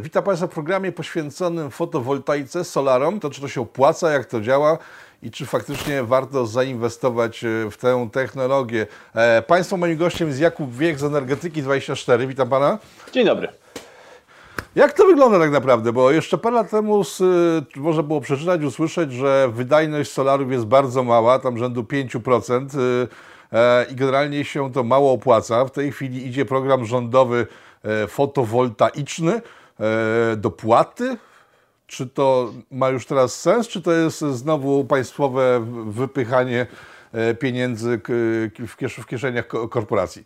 Witam Państwa w programie poświęconym fotowoltaice, solarom. To czy to się opłaca, jak to działa i czy faktycznie warto zainwestować e, w tę technologię. E, państwo moim gościem jest Jakub Wiek z Energetyki 24. Witam Pana. Dzień dobry. Jak to wygląda tak naprawdę? Bo jeszcze parę lat temu z, e, można było przeczytać, usłyszeć, że wydajność solarów jest bardzo mała, tam rzędu 5% i generalnie się to mało opłaca. W tej chwili idzie program rządowy fotowoltaiczny, dopłaty czy to ma już teraz sens, czy to jest znowu państwowe wypychanie e, pieniędzy w kieszeniach korporacji?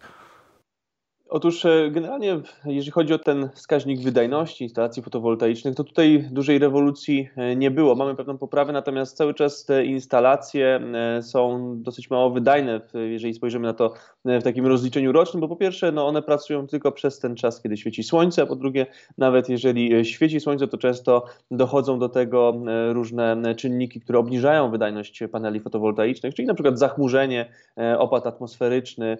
Otóż e, generalnie, jeżeli chodzi o ten wskaźnik wydajności instalacji fotowoltaicznych, to tutaj dużej rewolucji e, nie było. Mamy pewną poprawę, natomiast cały czas te instalacje e, są dosyć mało wydajne, jeżeli spojrzymy na to w takim rozliczeniu rocznym, bo po pierwsze, no one pracują tylko przez ten czas, kiedy świeci słońce, a po drugie, nawet jeżeli świeci słońce, to często dochodzą do tego różne czynniki, które obniżają wydajność paneli fotowoltaicznych, czyli na przykład zachmurzenie, opad atmosferyczny,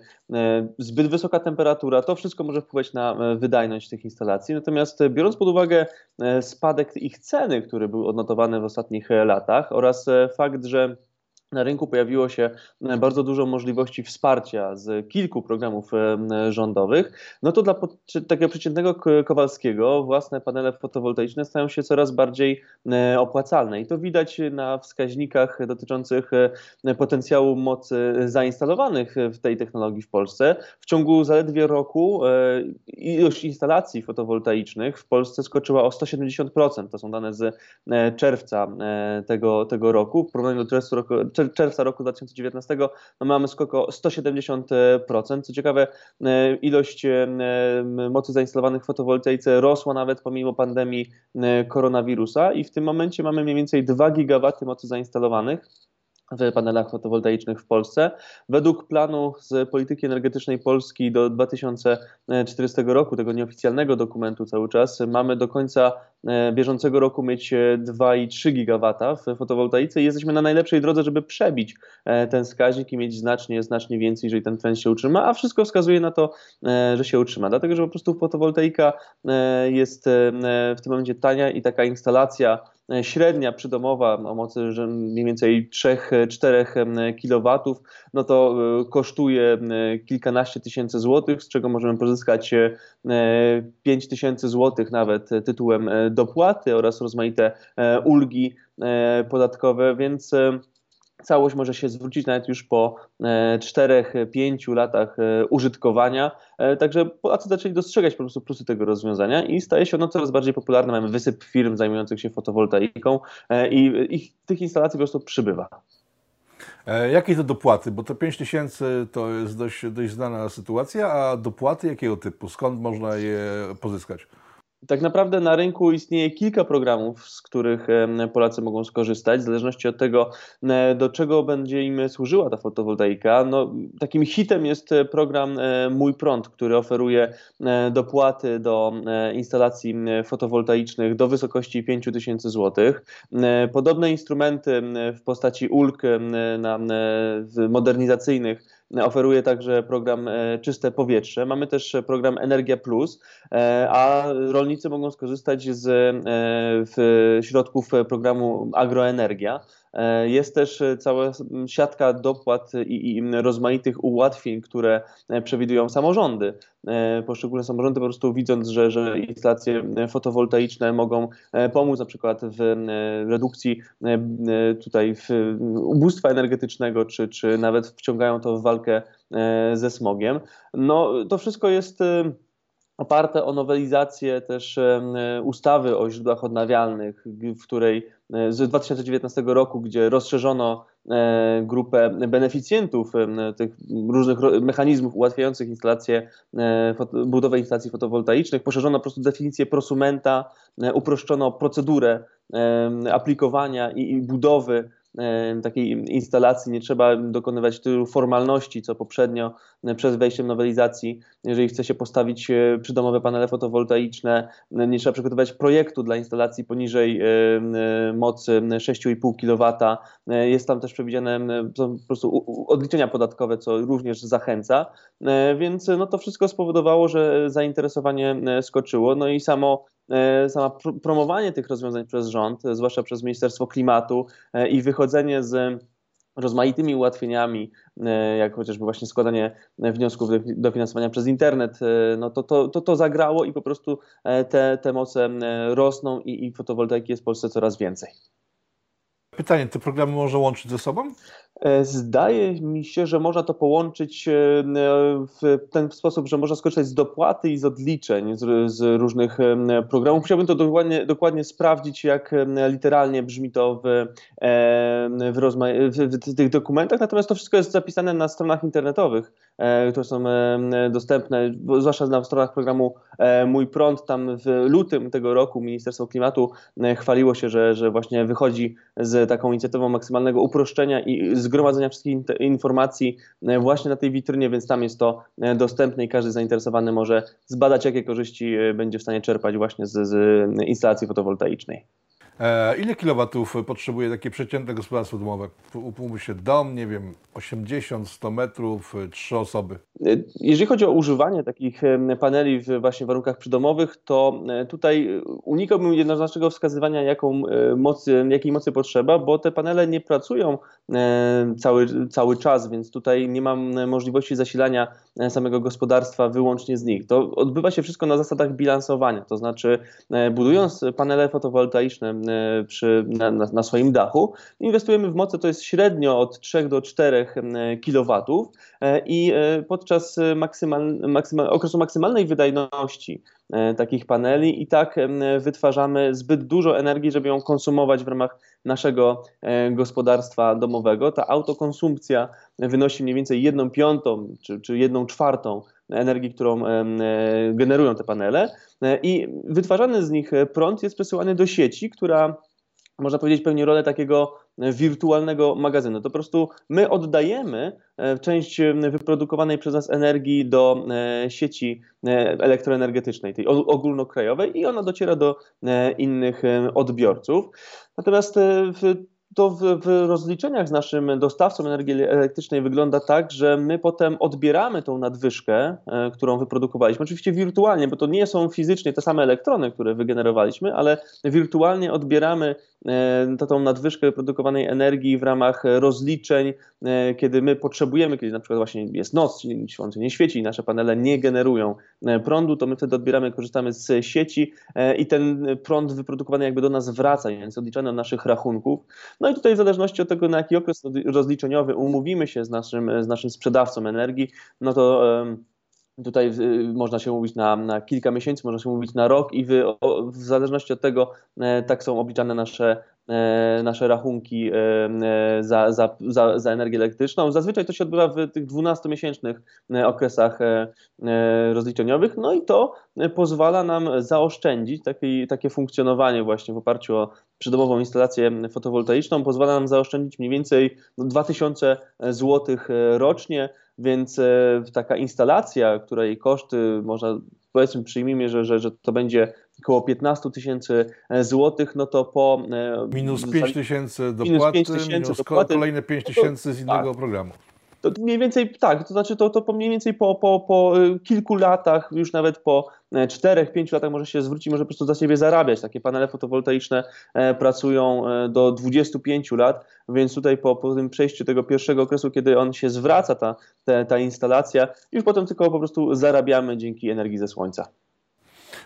zbyt wysoka temperatura, to wszystko może wpływać na e, wydajność tych instalacji. Natomiast e, biorąc pod uwagę e, spadek ich ceny, który był odnotowany w ostatnich latach oraz fakt, że na rynku pojawiło się e, bardzo dużo możliwości wsparcia z kilku programów e, rządowych, no to dla takiego przeciętnego Kowalskiego własne panele fotowoltaiczne stają się coraz bardziej e, opłacalne. I to widać na wskaźnikach dotyczących potencjału mocy zainstalowanych w tej technologii w Polsce. W ciągu zaledwie roku ilość instalacji fotowoltaicznych w Polsce skoczyła o 170%. To są dane z czerwca tego, tego roku. W porównaniu do czerwca roku, czerwca roku 2019 no mamy skok o 170%. Co ciekawe, e, ilość e, mocy zainstalowanych w fotowoltaice rosła nawet pomimo pandemii e, koronawirusa i w tym momencie mamy mniej więcej 2 gigawaty mocy zainstalowanych w panelach fotowoltaicznych w Polsce. Według planu z polityki energetycznej Polski do 2040 roku, tego nieoficjalnego dokumentu cały czas, mamy do końca e, bieżącego roku mieć 2,3 gigawata w fotowoltaice i jesteśmy na najlepszej drodze, żeby przebić e, ten wskaźnik i mieć znacznie, znacznie więcej, jeżeli ten trend się utrzyma, a wszystko wskazuje na to, e, że się utrzyma, dlatego że po prostu fotowoltaika jest w tym momencie tania i taka instalacja E, średnia przydomowa o mocy mniej więcej 3-4 kW, no to e, kosztuje kilkanaście tysięcy złotych, z czego możemy pozyskać 5 e, tysięcy złotych nawet tytułem dopłaty oraz rozmaite ulgi podatkowe, więc całość może się zwrócić nawet już po 4-5 latach użytkowania. Także Polacy zaczęli dostrzegać po prostu plusy tego rozwiązania i staje się ono coraz bardziej popularne. Mamy wysyp firm zajmujących się fotowoltaiką i ich, tych instalacji po prostu przybywa. E, jakie to dopłaty? Bo to 5 tysięcy to jest dość, dość znana sytuacja, a dopłaty jakiego typu? Skąd można je pozyskać? Tak naprawdę na rynku istnieje kilka programów, z których Polacy mogą skorzystać, w zależności od tego, do czego będzie im służyła ta fotowoltaika. No, takim hitem jest e, program e, Mój Prąd, który oferuje e, dopłaty do instalacji fotowoltaicznych do wysokości 5000 zł. Podobne instrumenty w postaci ulg na modernizacyjnych oferuje także program e, Czyste Powietrze. Mamy też program Energia Plus, e, a rolnicy mogą skorzystać z e, środków programu Agroenergia. E, jest też e, cała siatka dopłat i, i rozmaitych ułatwień, które e, przewidują samorządy. Poszczególne samorządy po prostu widząc, że, że instalacje fotowoltaiczne mogą pomóc na przykład w redukcji tutaj w ubóstwa energetycznego, czy, czy nawet wciągają to w walkę ze smogiem. No, to wszystko jest oparte o nowelizację też ustawy o źródłach odnawialnych, w której e, z 2019 roku, gdzie rozszerzono e, grupę beneficjentów tych różnych mechanizmów ułatwiających instalację, e, budowę instalacji fotowoltaicznych, poszerzono po prostu definicję prosumenta, uproszczono procedurę aplikowania i budowy takiej instalacji nie trzeba dokonywać tylu formalności, co poprzednio przed wejściem nowelizacji. Jeżeli chce się postawić e, przydomowe panele fotowoltaiczne, nie trzeba przygotować projektu dla instalacji poniżej e, mocy 6,5 kW. Jest tam też przewidziane po prostu odliczenia podatkowe, co również zachęca. E, więc no to wszystko spowodowało, że zainteresowanie skoczyło. No i samo sama promowanie tych rozwiązań przez rząd, zwłaszcza przez Ministerstwo Klimatu i wychodzenie z rozmaitymi ułatwieniami, jak chociażby właśnie składanie wniosków do dofinansowania przez internet, no to, to, to, to zagrało i po prostu te, te moce rosną i, i fotowoltaiki jest w Polsce coraz więcej. Pytanie, te programy można łączyć ze sobą? E, zdaje mi się, że można to połączyć e, w ten sposób, że można skorzystać z dopłaty i z odliczeń z, z różnych e, programów. Musiałbym to dokładnie, dokładnie sprawdzić, jak literalnie brzmi to w, w, w, tych dokumentach, natomiast to wszystko jest zapisane na stronach internetowych, które są dostępne, zwłaszcza na stronach programu Mój Prąd. Tam w lutym tego roku Ministerstwo Klimatu chwaliło się, że, że właśnie wychodzi z taką inicjatywą maksymalnego uproszczenia i zgromadzenia wszystkich informacji e, właśnie na tej witrynie, więc tam jest to e, dostępne i każdy zainteresowany może zbadać, jakie korzyści e, będzie w stanie czerpać właśnie z, z instalacji fotowoltaicznej. E, ile kilowatów potrzebuje takie przeciętne gospodarstwo domowe? Upłynął się dom, nie wiem, 80, 100 metrów, trzy osoby. Jeżeli chodzi o używanie takich paneli w właśnie warunkach przydomowych, to tutaj unikałbym jednoznacznego wskazywania, jaką mocy, jakiej mocy potrzeba, bo te panele nie pracują cały, cały czas, więc tutaj nie mam możliwości zasilania samego gospodarstwa wyłącznie z nich. To odbywa się wszystko na zasadach bilansowania, to znaczy budując panele fotowoltaiczne E, przy, na, na, swoim dachu. Inwestujemy w moce, to jest średnio od 3 do 4 kW e, i e, podczas maksymal, maksymal, okresu maksymalnej wydajności takich paneli i tak wytwarzamy zbyt dużo energii, żeby ją konsumować w ramach naszego gospodarstwa domowego. Ta autokonsumpcja wynosi mniej więcej 1 piątą czy, czy 1 czwartą energii, którą generują te panele i wytwarzany z nich prąd jest przesyłany do sieci, która można powiedzieć, pełni rolę takiego wirtualnego magazynu. To po prostu my oddajemy e, część wyprodukowanej przez nas energii do e, sieci e, elektroenergetycznej, tej ogólnokrajowej, i ona dociera do innych odbiorców. Natomiast w to w, w, rozliczeniach z naszym dostawcą energii elektrycznej wygląda tak, że my potem odbieramy tą nadwyżkę, e, którą wyprodukowaliśmy. Oczywiście wirtualnie, bo to nie są fizycznie te same elektrony, które wygenerowaliśmy, ale wirtualnie odbieramy e, tą nadwyżkę wyprodukowanej energii w ramach rozliczeń, e, kiedy my potrzebujemy, kiedy na przykład właśnie jest noc, słońce nie świeci i nasze panele nie generują prądu, to my wtedy odbieramy, korzystamy z sieci i ten prąd wyprodukowany jakby do nas wraca, więc odliczany od naszych rachunków. No i tutaj w zależności od tego, na jaki okres rozliczeniowy umówimy się z naszym, z naszym sprzedawcą energii, no to Tutaj można się mówić na, na, kilka miesięcy, można się mówić na rok i w, w zależności od tego e, tak są obliczane nasze nasze rachunki e, e, za, za, za, za energię elektryczną. Zazwyczaj to się odbywa w tych 12-miesięcznych okresach rozliczeniowych, no i to pozwala nam zaoszczędzić takie, takie funkcjonowanie właśnie w oparciu o przydomową instalację fotowoltaiczną, pozwala nam zaoszczędzić mniej więcej 2000 zł rocznie, więc taka instalacja, której koszty można powiedzmy przyjmijmy, że, że, że to będzie około 15 tysięcy e, złotych, no to po... E, minus 5 tysięcy dopłaty, minus, minus dopłaty, kolejne 5 no tysięcy z innego tak. programu. To mniej więcej tak, to znaczy to, to po mniej więcej po, po, po e, kilku latach, już nawet po 4-5 latach może się zwrócić, może po prostu za siebie zarabiać. Takie panele fotowoltaiczne pracują do 25 lat, więc tutaj po, po tym przejściu tego pierwszego okresu, kiedy on się zwraca, ta, ta, ta instalacja, już potem tylko po prostu zarabiamy dzięki energii ze słońca.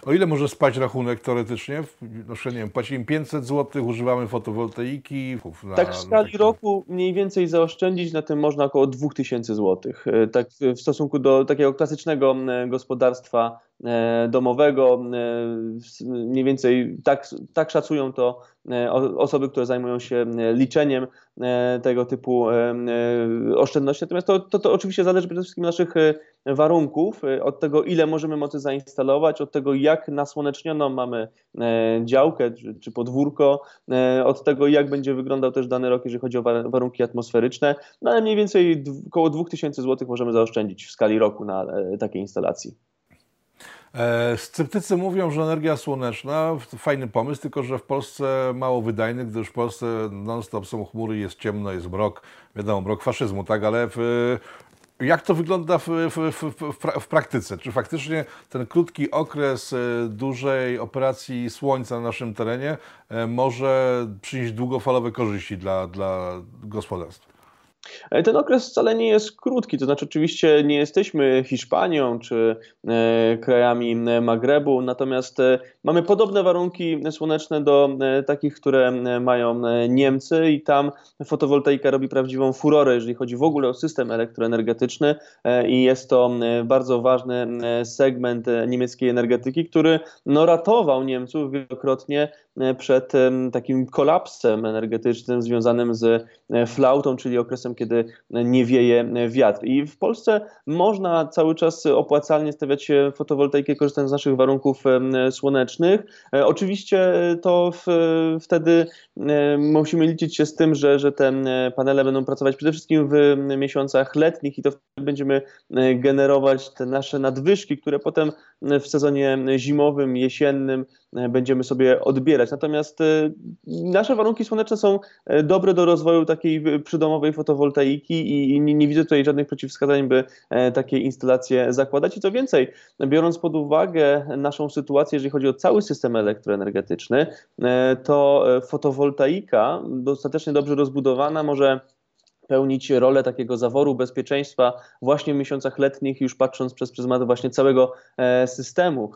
O ile może spać rachunek teoretycznie? No, nie wiem, płacimy 500 zł, używamy fotowoltaiki. Na, tak w skali roku mniej więcej zaoszczędzić na tym można około 2000 zł. E, tak w stosunku do takiego klasycznego gospodarstwa E, domowego. E, mniej więcej tak, tak szacują to e, osoby, które zajmują się liczeniem tego typu oszczędności. Natomiast to, to, to oczywiście zależy przede wszystkim od naszych warunków, od tego, ile możemy mocy zainstalować, od tego, jak nasłonecznioną mamy działkę czy, czy podwórko, od tego, jak będzie wyglądał też dany rok, jeżeli chodzi o warunki atmosferyczne. No ale mniej więcej około 2000 zł możemy zaoszczędzić w skali roku na takiej instalacji. E, sceptycy mówią, że energia słoneczna fajny pomysł, tylko że w Polsce mało wydajny, gdyż w Polsce non-stop są chmury, jest ciemno, jest mrok, wiadomo, mrok faszyzmu, tak, ale w, Jak to wygląda w, w, w, w, praktyce? Czy faktycznie ten krótki okres e, dużej operacji słońca na naszym terenie e, może przynieść długofalowe korzyści dla, dla gospodarstw? E, ten okres wcale nie jest krótki, to znaczy oczywiście nie jesteśmy Hiszpanią czy e, krajami Magrebu, natomiast e, mamy podobne warunki słoneczne do takich, które mają Niemcy i tam fotowoltaika robi prawdziwą furorę, jeżeli chodzi w ogóle o system elektroenergetyczny i jest to bardzo ważny segment niemieckiej energetyki, który no, ratował Niemców wielokrotnie przed takim kolapsem energetycznym związanym z flautą, czyli okresem kiedy nie wieje wiatr. I w Polsce można cały czas opłacalnie stawiać fotowoltaikę, korzystając z naszych warunków słonecznych. E, oczywiście to w, wtedy musimy liczyć się z tym, że, że te panele będą pracować przede wszystkim w miesiącach letnich i to wtedy będziemy e, generować te nasze nadwyżki, które potem w sezonie zimowym, jesiennym e, będziemy sobie odbierać. Natomiast nasze warunki słoneczne są dobre do rozwoju takiej przydomowej fotowoltaiki i nie, nie widzę tutaj żadnych przeciwwskazań, by e, takie instalacje zakładać. I co więcej, biorąc pod uwagę naszą sytuację, jeżeli chodzi o cały system elektroenergetyczny, e, to e, fotowoltaika dostatecznie dobrze rozbudowana może pełnić rolę takiego zaworu bezpieczeństwa właśnie w miesiącach letnich, już patrząc przez pryzmat właśnie całego systemu.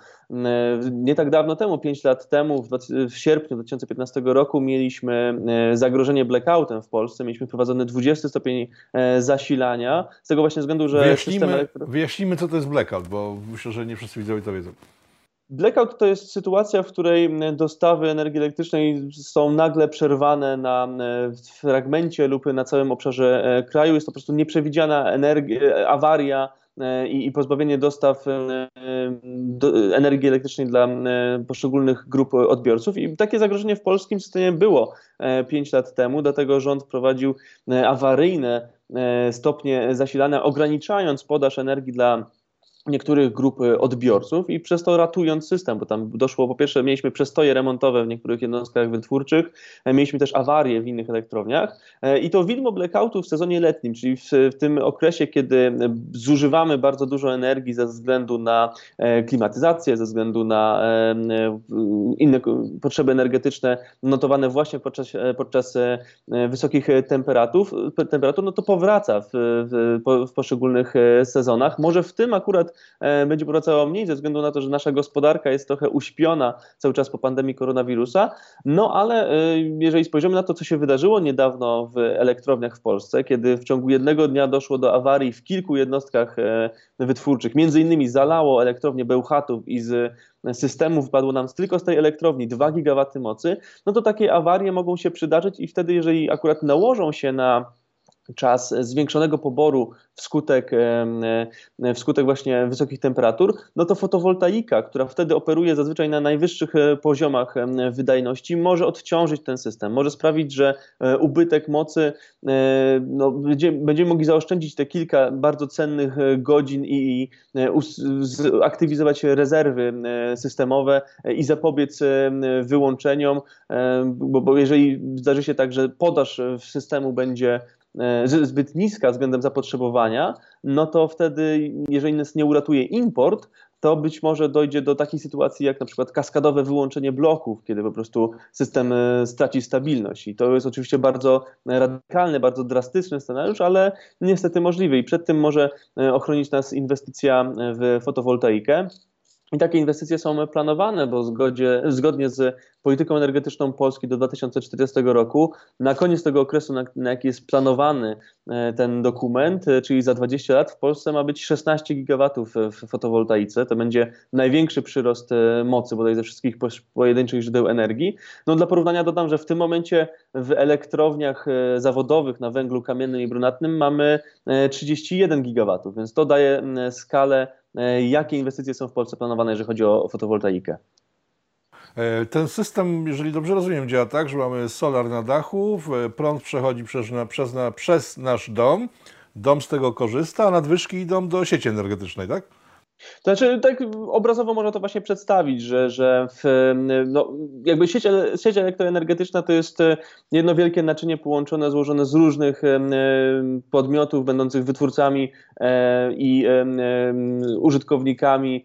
Nie tak dawno temu, 5 lat temu, w, sierpniu 2015 roku, mieliśmy e, zagrożenie blackoutem w Polsce. Mieliśmy wprowadzony 20 stopień e, zasilania. Z tego właśnie względu, że. Wyjaśnijmy, elektro... wyjaśnijmy co to jest blackout, bo myślę, że nie wszyscy widzowie to wiedzą. Blackout to jest sytuacja, w której dostawy energii elektrycznej są nagle przerwane na fragmencie lub na całym obszarze e, kraju. Jest to po prostu nieprzewidziana energia, awaria E, i, i pozbawienie dostaw e, do, energii elektrycznej dla e, poszczególnych grup odbiorców. I takie zagrożenie w polskim systemie było 5 lat temu, dlatego rząd wprowadził awaryjne stopnie zasilania, ograniczając podaż energii dla niektórych grup e, odbiorców i przez to ratując system, bo tam doszło, po pierwsze mieliśmy przestoje remontowe w niektórych jednostkach wytwórczych, e, mieliśmy też awarie w innych elektrowniach e, i to widmo blackoutu w sezonie letnim, czyli w, w tym okresie, kiedy zużywamy bardzo dużo energii ze względu na klimatyzację, ze względu na inne potrzeby energetyczne notowane właśnie podczas, podczas wysokich temperatur, temperatur, no to powraca w, w, w poszczególnych sezonach. Może w tym akurat będzie powracało mniej ze względu na to, że nasza gospodarka jest trochę uśpiona cały czas po pandemii koronawirusa. No ale e, jeżeli spojrzymy na to, co się wydarzyło niedawno w elektrowniach w Polsce, kiedy w ciągu jednego dnia doszło do awarii w kilku jednostkach e, wytwórczych, między innymi zalało elektrownię Bełchatów i z systemu wypadło nam tylko z tej elektrowni 2 gigawaty mocy, no to takie awarie mogą się przydarzyć i wtedy, jeżeli akurat nałożą się na czas zwiększonego poboru wskutek, wskutek właśnie wysokich temperatur, no to fotowoltaika, która wtedy operuje zazwyczaj na najwyższych e, poziomach wydajności, może odciążyć ten system, może sprawić, że e, ubytek mocy, e, no, będziemy mogli zaoszczędzić te kilka bardzo cennych godzin i, aktywizować rezerwy systemomowe i zapobiec wyłączeniom, bo, bo jeżeli zdarzy się tak, że podaż systemu będzie zbyt niska względem zapotrzebowania, no to wtedy, jeżeli nas nie uratuje import, to być może dojdzie do takiej sytuacji jak na przykład kaskadowe wyłączenie bloków, kiedy po prostu system e, straci stabilność. I to jest oczywiście bardzo radykalny, bardzo drastyczny scenariusz, ale niestety możliwy. I przed tym może e, ochronić nas inwestycja w fotowoltaikę. I takie inwestycje są planowane, bo zgodzie, zgodnie z polityką energetyczną Polski do 2040 roku, na koniec tego okresu, na, na jaki jest planowany e, ten dokument, e, czyli za 20 lat, w Polsce ma być 16 gigawatów w fotowoltaice. To będzie największy przyrost e, mocy bodaj ze wszystkich pojedynczych źródeł energii. No dla porównania dodam, że w tym momencie w elektrowniach zawodowych na węglu kamiennym i brunatnym mamy 31 gigawatów, więc to daje skalę jakie inwestycje są w Polsce planowane, jeżeli chodzi o fotowoltaikę? E, ten system, jeżeli dobrze rozumiem, działa tak, że mamy solar na dachu, prąd przechodzi przez, przez, przez nasz dom, dom z tego korzysta, a nadwyżki idą do sieci energetycznej, tak? To znaczy, tak obrazowo można to właśnie przedstawić, że, że w, no, jakby sieć, sieć elektroenergetyczna to jest jedno wielkie naczynie połączone, złożone z różnych podmiotów będących wytwórcami e, i użytkownikami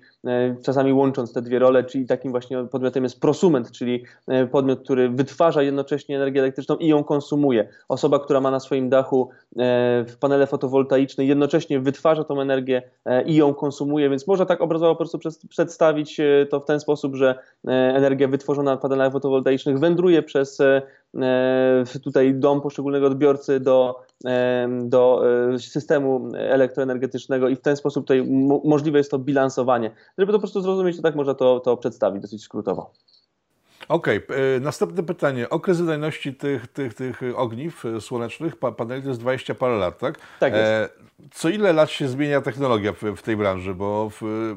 czasami łącząc te dwie role, czyli takim właśnie podmiotem jest prosument, czyli e, podmiot, który wytwarza jednocześnie energię elektryczną i ją konsumuje. Osoba, która ma na swoim dachu e, panele fotowoltaiczne, jednocześnie wytwarza tą energię i ją konsumuje, więc można tak obrazowo po prostu przedstawić to w ten sposób, że energia wytworzona na panelach fotowoltaicznych wędruje przez tutaj dom poszczególnego odbiorcy do, do systemu elektroenergetycznego i w ten sposób tutaj możliwe jest to bilansowanie. Żeby to po prostu zrozumieć, to tak można to, to przedstawić dosyć skrótowo. Okej, okay. następne pytanie. Okres wydajności tych, tych, tych ogniw słonecznych, paneli to jest 20 parę lat, tak? Tak jest. E, co ile lat się zmienia technologia w, w tej branży? Bo w,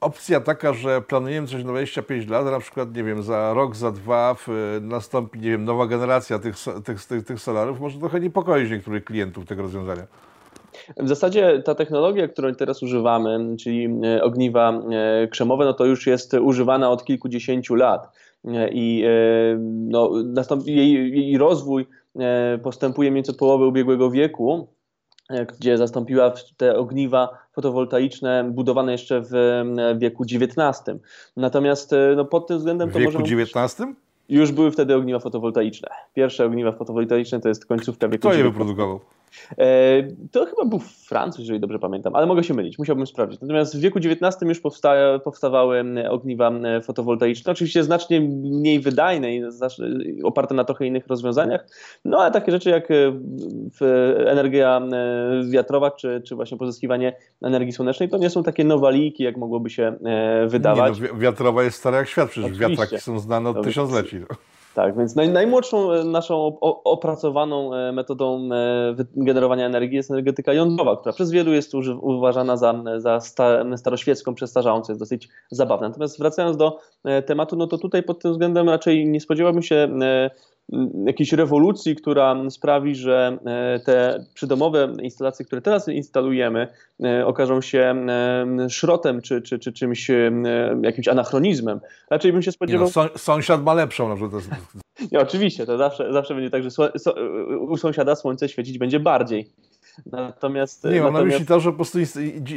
opcja taka, że planujemy coś na 25 lat, na przykład, nie wiem, za rok, za dwa w, nastąpi, nie wiem, nowa generacja tych, tych, tych, tych solarów, może trochę niepokoić niektórych klientów tego rozwiązania. W zasadzie ta technologia, którą teraz używamy, czyli e, ogniwa e, krzemowe, no to już jest używana od kilkudziesięciu lat e, i no, jej, jej rozwój postępuje więcej od połowy ubiegłego wieku, gdzie zastąpiła te ogniwa fotowoltaiczne budowane jeszcze w wieku XIX. Natomiast no, pod tym względem to W wieku XIX? Już były wtedy ogniwa fotowoltaiczne. Pierwsze ogniwa fotowoltaiczne to jest końcówka wieku XIX. Kto je wyprodukował? E, to chyba był Francuz, jeżeli dobrze pamiętam, ale mogę się mylić, musiałbym sprawdzić. Natomiast w wieku XIX już powsta powstawały ogniwa fotowoltaiczne, oczywiście znacznie mniej wydajne i oparte na trochę innych rozwiązaniach, no ale takie rzeczy jak e, energia wiatrowa, czy, czy właśnie pozyskiwanie energii słonecznej, to nie są takie nowaliki, jak mogłoby się e, wydawać. Nie, no, wiatrowa jest stara jak świat, przecież Oczywiście. wiatraki są znane od tysiącleci. Tak, więc naj, najmłodszą e, naszą opracowaną e, metodą e, generowania energii jest energetyka jądrowa, która przez wielu jest uważana za, za staroświecką, przestarzałącą, jest dosyć zabawna. Natomiast wracając do tematu, no to tutaj pod tym względem raczej nie spodziewałbym się jakiejś rewolucji, która sprawi, że te przydomowe instalacje, które teraz instalujemy, okażą się szrotem czy, czy, czy czymś, jakimś anachronizmem. Raczej bym się spodziewał... Nie no, sąsiad ma lepszą na przykład. Nie, oczywiście, to zawsze, zawsze będzie tak, że u sąsiada słońce świecić będzie bardziej. Natomiast. Nie, mam natomiast... na myśli to, że po prostu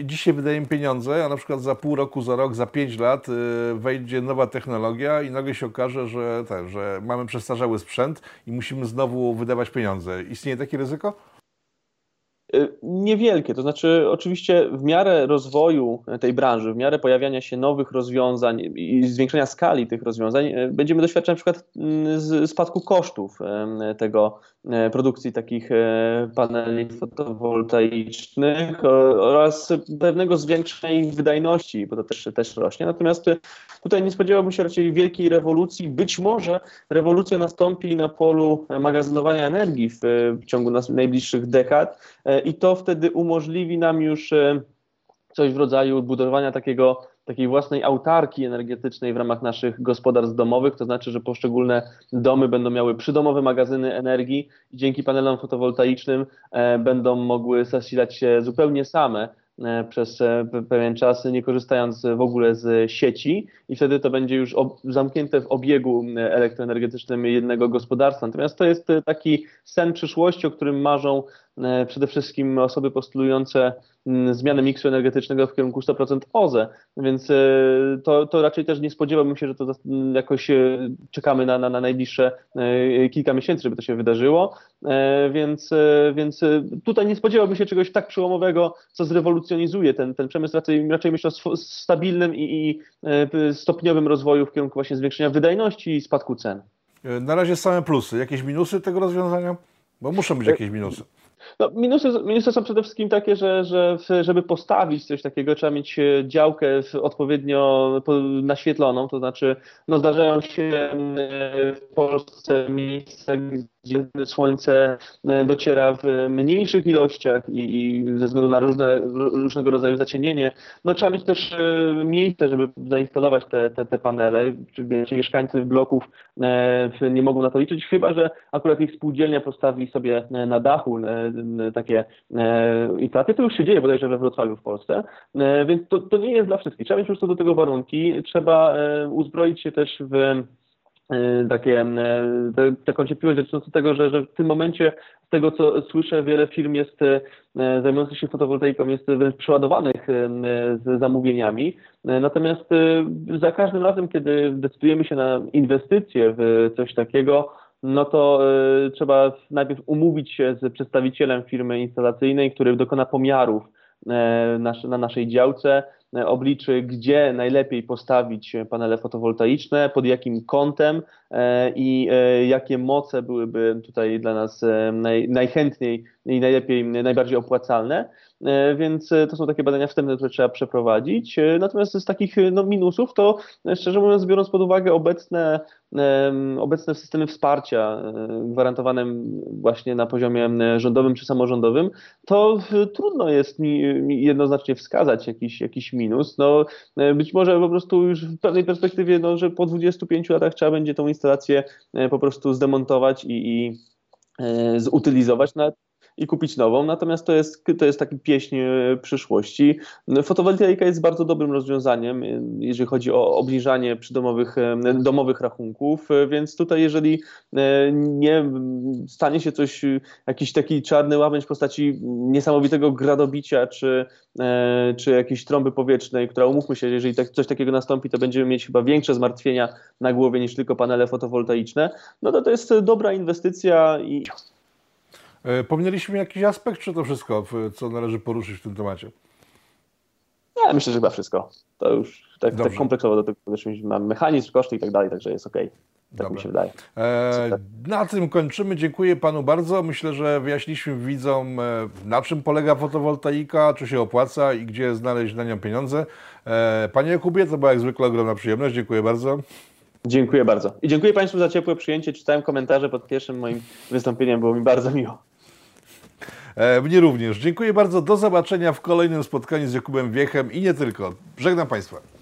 dzisiaj wydajemy pieniądze, a na przykład za pół roku, za rok, za pięć lat y, wejdzie nowa technologia i nagle się okaże, że, ten, że mamy przestarzały sprzęt i musimy znowu wydawać pieniądze. Istnieje takie ryzyko? Y, niewielkie, to znaczy oczywiście w miarę rozwoju tej branży, w miarę pojawiania się nowych rozwiązań i zwiększenia skali tych rozwiązań, y, będziemy doświadczać na przykład mm, spadku kosztów tego produkcji takich paneli fotowoltaicznych oraz pewnego zwiększenia ich wydajności, bo to też, też rośnie. Natomiast tutaj nie spodziewałbym się raczej wielkiej rewolucji. Być może rewolucja nastąpi na polu magazynowania energii w, w ciągu najbliższych dekad i to wtedy umożliwi nam już e, coś w rodzaju budowania takiego, takiej własnej autarki energetycznej w ramach naszych gospodarstw domowych, to znaczy, że poszczególne domy będą miały przydomowe magazyny energii i dzięki panelom fotowoltaicznym e, będą mogły zasilać się zupełnie same E, przez e, pewien czas, nie korzystając w ogóle z sieci i wtedy to będzie już zamknięte w obiegu elektroenergetycznym jednego gospodarstwa. Natomiast to jest taki sen przyszłości, o którym marzą przede wszystkim osoby postulujące zmianę miksu energetycznego w kierunku 100% OZE, więc to, to raczej też nie spodziewałbym się, że to jakoś czekamy na, na, na najbliższe kilka miesięcy, żeby to się wydarzyło, więc, więc tutaj nie spodziewałbym się czegoś tak przełomowego, co zrewolucjonizuje ten, ten przemysł, raczej, raczej myślę o stabilnym i, i stopniowym rozwoju w kierunku właśnie zwiększenia wydajności i spadku cen. Na razie same plusy. Jakieś minusy tego rozwiązania? Bo muszą być jakieś minusy. No, minusy, minusy są przede wszystkim takie, że, że żeby postawić coś takiego, trzeba mieć e, działkę odpowiednio naświetloną, to znaczy no, zdarzają się e, w Polsce miejsca, gdzie słońce e, dociera w mniejszych ilościach i, i ze względu na różne, różnego rodzaju zacienienie, no trzeba mieć też e, miejsce, żeby zainstalować te, te, te panele. Czy mieszkańcy bloków e, nie mogą na to liczyć, chyba że akurat ich spółdzielnia postawi sobie na dachu takie instalacje. To już się dzieje bodajże we Wrocławiu w Polsce, więc to, to nie jest dla wszystkich. Trzeba mieć po prostu do tego warunki. Trzeba uzbroić się też w takie, y, taką cierpliwość dotyczącą tego, że, że w tym momencie z tego co słyszę, wiele firm jest y, zajmujących się fotowoltaiką jest wręcz przeładowanych z zamówieniami. Natomiast za każdym razem, kiedy decydujemy się na inwestycje w coś takiego, no to trzeba najpierw umówić się z przedstawicielem firmy instalacyjnej, który dokona pomiarów na naszej działce, E, obliczy, gdzie najlepiej postawić panele fotowoltaiczne, pod jakim kątem i e, jakie moce byłyby tutaj dla nas naj, najchętniej i najlepiej, najbardziej opłacalne. Więc to są takie badania wstępne, które trzeba przeprowadzić. Natomiast z takich no, minusów to szczerze mówiąc, biorąc pod uwagę obecne, obecne systemy wsparcia gwarantowane właśnie na poziomie rządowym czy samorządowym, to trudno jest mi jednoznacznie wskazać jakiś, jakiś minus. No, e, być może po prostu już w pewnej perspektywie, no, że po 25 latach trzeba będzie tą instalację e, po prostu zdemontować i, i e, zutylizować. Nawet i kupić nową, natomiast to jest, to jest taki pieśń e, przyszłości. Fotowoltaika jest bardzo dobrym rozwiązaniem, e, jeżeli chodzi o obniżanie przydomowych e, domowych rachunków, więc tutaj jeżeli nie stanie się coś, jakiś taki czarny łabędź w postaci niesamowitego gradobicia, czy, czy jakiejś trąby powietrznej, która umówmy się, jeżeli tak, coś takiego nastąpi, to będziemy mieć chyba większe zmartwienia na głowie niż tylko panele fotowoltaiczne, no to to jest dobra inwestycja i Pominęliśmy jakiś aspekt, czy to wszystko, co należy poruszyć w tym temacie? Ja myślę, że chyba wszystko. To już tak, tak kompleksowo do tego podeszliśmy. Mamy mechanizm, koszty i tak dalej, także jest ok. Tak Dobra. mi się wydaje. E, na tym kończymy. Dziękuję panu bardzo. Myślę, że wyjaśniliśmy widzom, e, na czym polega fotowoltaika, czy się opłaca i gdzie znaleźć na nią pieniądze. E, panie Jakubie, to była jak zwykle ogromna przyjemność. Dziękuję bardzo. Dziękuję bardzo. I dziękuję Państwu za ciepłe przyjęcie. Czytałem komentarze pod pierwszym moim wystąpieniem. Było mi bardzo miło. E, mnie również. Dziękuję bardzo. Do zobaczenia w kolejnym spotkaniu z Jakubem Wiechem i nie tylko. Żegnam Państwa.